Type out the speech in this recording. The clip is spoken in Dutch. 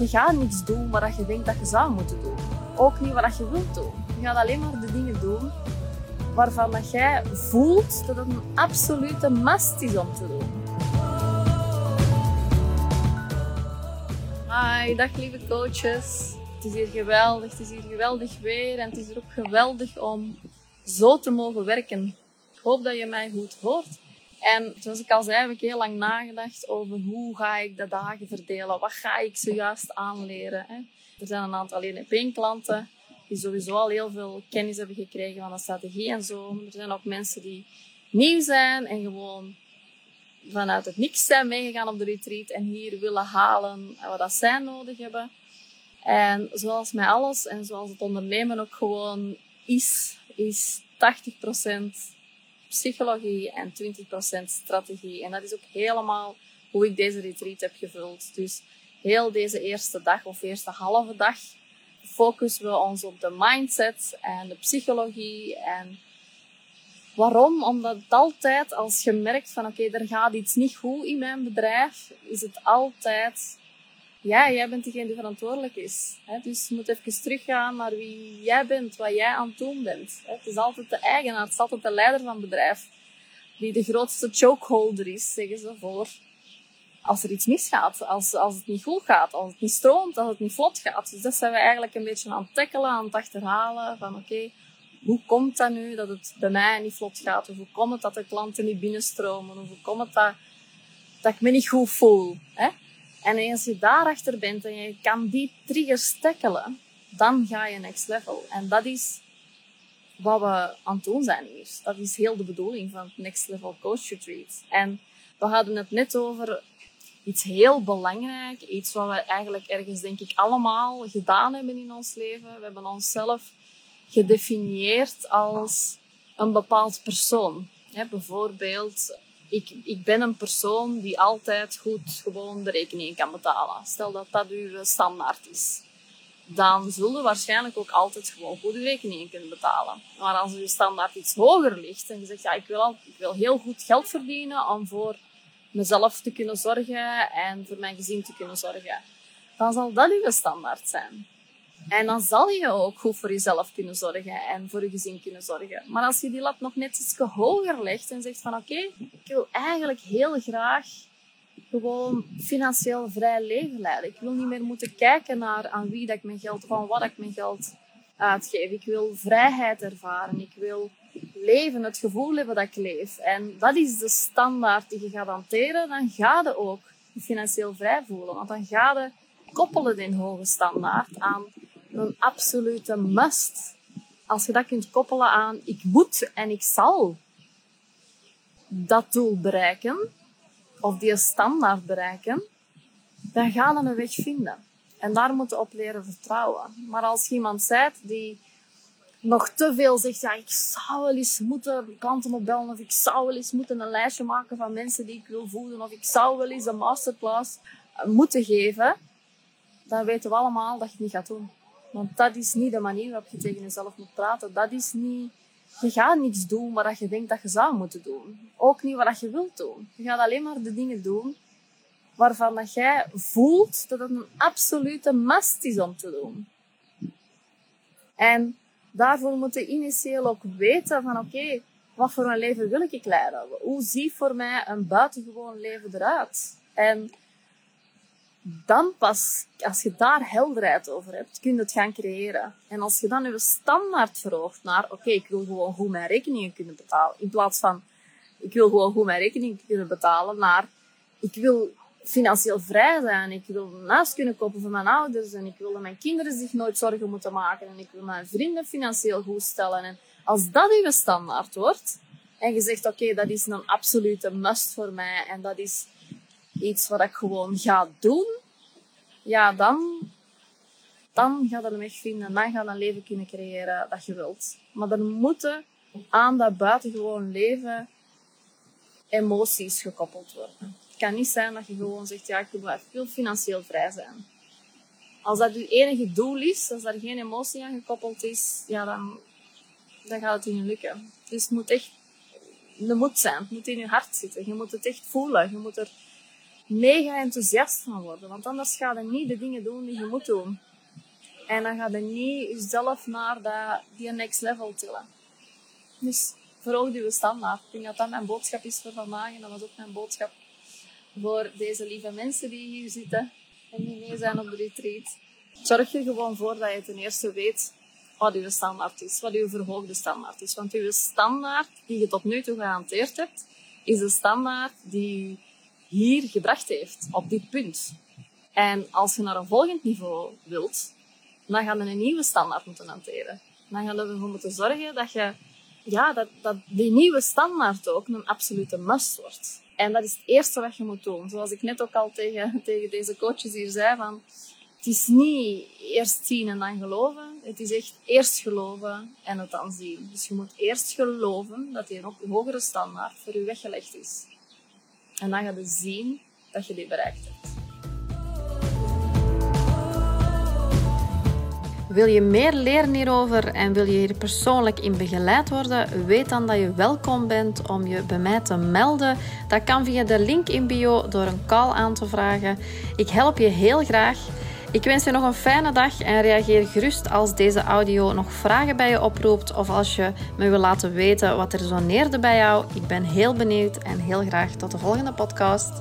Je gaat niets doen wat je denkt dat je zou moeten doen. Ook niet wat je wilt doen. Je gaat alleen maar de dingen doen waarvan dat jij voelt dat het een absolute must is om te doen. Hi, dag lieve coaches. Het is hier geweldig, het is hier geweldig weer en het is hier ook geweldig om zo te mogen werken. Ik hoop dat je mij goed hoort. En zoals ik al zei, heb ik heel lang nagedacht over hoe ga ik de dagen verdelen. Wat ga ik zojuist aanleren. Er zijn een aantal alleen op klanten die sowieso al heel veel kennis hebben gekregen van de strategie en zo. Er zijn ook mensen die nieuw zijn en gewoon vanuit het niks zijn meegegaan op de retreat en hier willen halen wat dat zij nodig hebben. En zoals met alles en zoals het ondernemen ook gewoon is, is 80% psychologie en 20% strategie. En dat is ook helemaal hoe ik deze retreat heb gevuld. Dus heel deze eerste dag of eerste halve dag focussen we ons op de mindset en de psychologie. En waarom? Omdat het altijd, als je merkt van oké, er gaat iets niet goed in mijn bedrijf, is het altijd ja, jij bent degene die verantwoordelijk is. Dus je moet even teruggaan naar wie jij bent, wat jij aan het doen bent. Het is altijd de eigenaar, het is altijd de leider van het bedrijf. Die de grootste chokeholder is, zeggen ze, voor als er iets misgaat. Als, als het niet goed gaat, als het niet stroomt, als het niet vlot gaat. Dus dat zijn we eigenlijk een beetje aan het tackelen, aan het achterhalen. Van oké, hoe komt dat nu dat het bij mij niet vlot gaat? Of hoe komt het dat de klanten niet binnenstromen? Of hoe komt het dat, dat ik me niet goed voel? Hè? En als je daarachter bent en je kan die triggers tackelen, dan ga je next level. En dat is wat we aan het doen zijn hier. Dat is heel de bedoeling van het Next Level Coach Retreat. En we hadden het net over iets heel belangrijk. Iets wat we eigenlijk ergens, denk ik, allemaal gedaan hebben in ons leven. We hebben onszelf gedefinieerd als een bepaald persoon. bijvoorbeeld ik, ik ben een persoon die altijd goed gewoon de rekening kan betalen. Stel dat dat uw standaard is. Dan zullen we waarschijnlijk ook altijd gewoon goede rekeningen kunnen betalen. Maar als uw standaard iets hoger ligt en je zegt, ja, ik wil, al, ik wil heel goed geld verdienen om voor mezelf te kunnen zorgen en voor mijn gezin te kunnen zorgen, dan zal dat uw standaard zijn. En dan zal je ook goed voor jezelf kunnen zorgen en voor je gezin kunnen zorgen. Maar als je die lat nog net iets hoger legt en zegt van oké, ik wil eigenlijk heel graag gewoon financieel vrij leven leiden. Ik wil niet meer moeten kijken naar aan wie dat ik mijn geld, van wat ik mijn geld uitgeef. Ik wil vrijheid ervaren. Ik wil leven, het gevoel hebben dat ik leef. En dat is de standaard die je gaat hanteren. Dan ga je ook financieel vrij voelen. Want dan ga je koppelen die hoge standaard aan een absolute must. Als je dat kunt koppelen aan ik moet en ik zal dat doel bereiken, of die standaard bereiken, dan gaan we een weg vinden. En daar moeten we op leren vertrouwen. Maar als je iemand bent die nog te veel zegt, ja, ik zou wel eens moeten klanten opbellen, of ik zou wel eens moeten een lijstje maken van mensen die ik wil voeden, of ik zou wel eens een masterclass moeten geven, dan weten we allemaal dat je het niet gaat doen. Want dat is niet de manier waarop je tegen jezelf moet praten. Dat is niet... Je gaat niets doen wat je denkt dat je zou moeten doen. Ook niet wat je wilt doen. Je gaat alleen maar de dingen doen waarvan dat jij voelt dat het een absolute must is om te doen. En daarvoor moet je initieel ook weten van oké, wat voor een leven wil ik leiden? Hoe ziet voor mij een buitengewoon leven eruit? En dan pas, als je daar helderheid over hebt, kun je het gaan creëren. En als je dan je standaard verhoogt naar, oké, ik wil gewoon goed mijn rekeningen kunnen betalen, in plaats van, ik wil gewoon goed mijn rekeningen kunnen betalen, naar, ik wil financieel vrij zijn, ik wil een huis kunnen kopen voor mijn ouders, en ik wil dat mijn kinderen zich nooit zorgen moeten maken, en ik wil mijn vrienden financieel goed stellen. En als dat je standaard wordt, en je zegt, oké, dat is een absolute must voor mij, en dat is iets wat ik gewoon ga doen, ja, dan, dan ga je een weg vinden. Dan ga je een leven kunnen creëren dat je wilt. Maar er moeten aan dat buitengewoon leven emoties gekoppeld worden. Het kan niet zijn dat je gewoon zegt, ja, ik wil financieel vrij zijn. Als dat je enige doel is, als er geen emotie aan gekoppeld is, ja, dan, dan gaat het niet lukken. Dus het moet echt, het moet zijn. Het moet in je hart zitten. Je moet het echt voelen. Je moet er mega enthousiast van worden. Want anders ga je niet de dingen doen die je moet doen. En dan ga je niet jezelf naar dat, die next level tillen. Dus verhoog je standaard. Ik denk dat dat mijn boodschap is voor vandaag. En dat was ook mijn boodschap voor deze lieve mensen die hier zitten en die mee zijn op de retreat. Zorg er gewoon voor dat je ten eerste weet wat je standaard is, wat je verhoogde standaard is. Want je standaard die je tot nu toe gehanteerd hebt, is de standaard die hier gebracht heeft, op dit punt. En als je naar een volgend niveau wilt, dan gaan we een nieuwe standaard moeten hanteren. Dan gaan we ervoor moeten zorgen dat je, ja, dat, dat die nieuwe standaard ook een absolute must wordt. En dat is het eerste wat je moet doen. Zoals ik net ook al tegen, tegen deze coaches hier zei, van, het is niet eerst zien en dan geloven. Het is echt eerst geloven en het dan zien. Dus je moet eerst geloven dat die een hogere standaard voor je weggelegd is. En dan ga je zien dat je die bereikt hebt. Wil je meer leren hierover en wil je hier persoonlijk in begeleid worden? Weet dan dat je welkom bent om je bij mij te melden. Dat kan via de link in bio door een call aan te vragen. Ik help je heel graag. Ik wens je nog een fijne dag en reageer gerust als deze audio nog vragen bij je oproept of als je me wil laten weten wat er resoneerde bij jou. Ik ben heel benieuwd en heel graag tot de volgende podcast.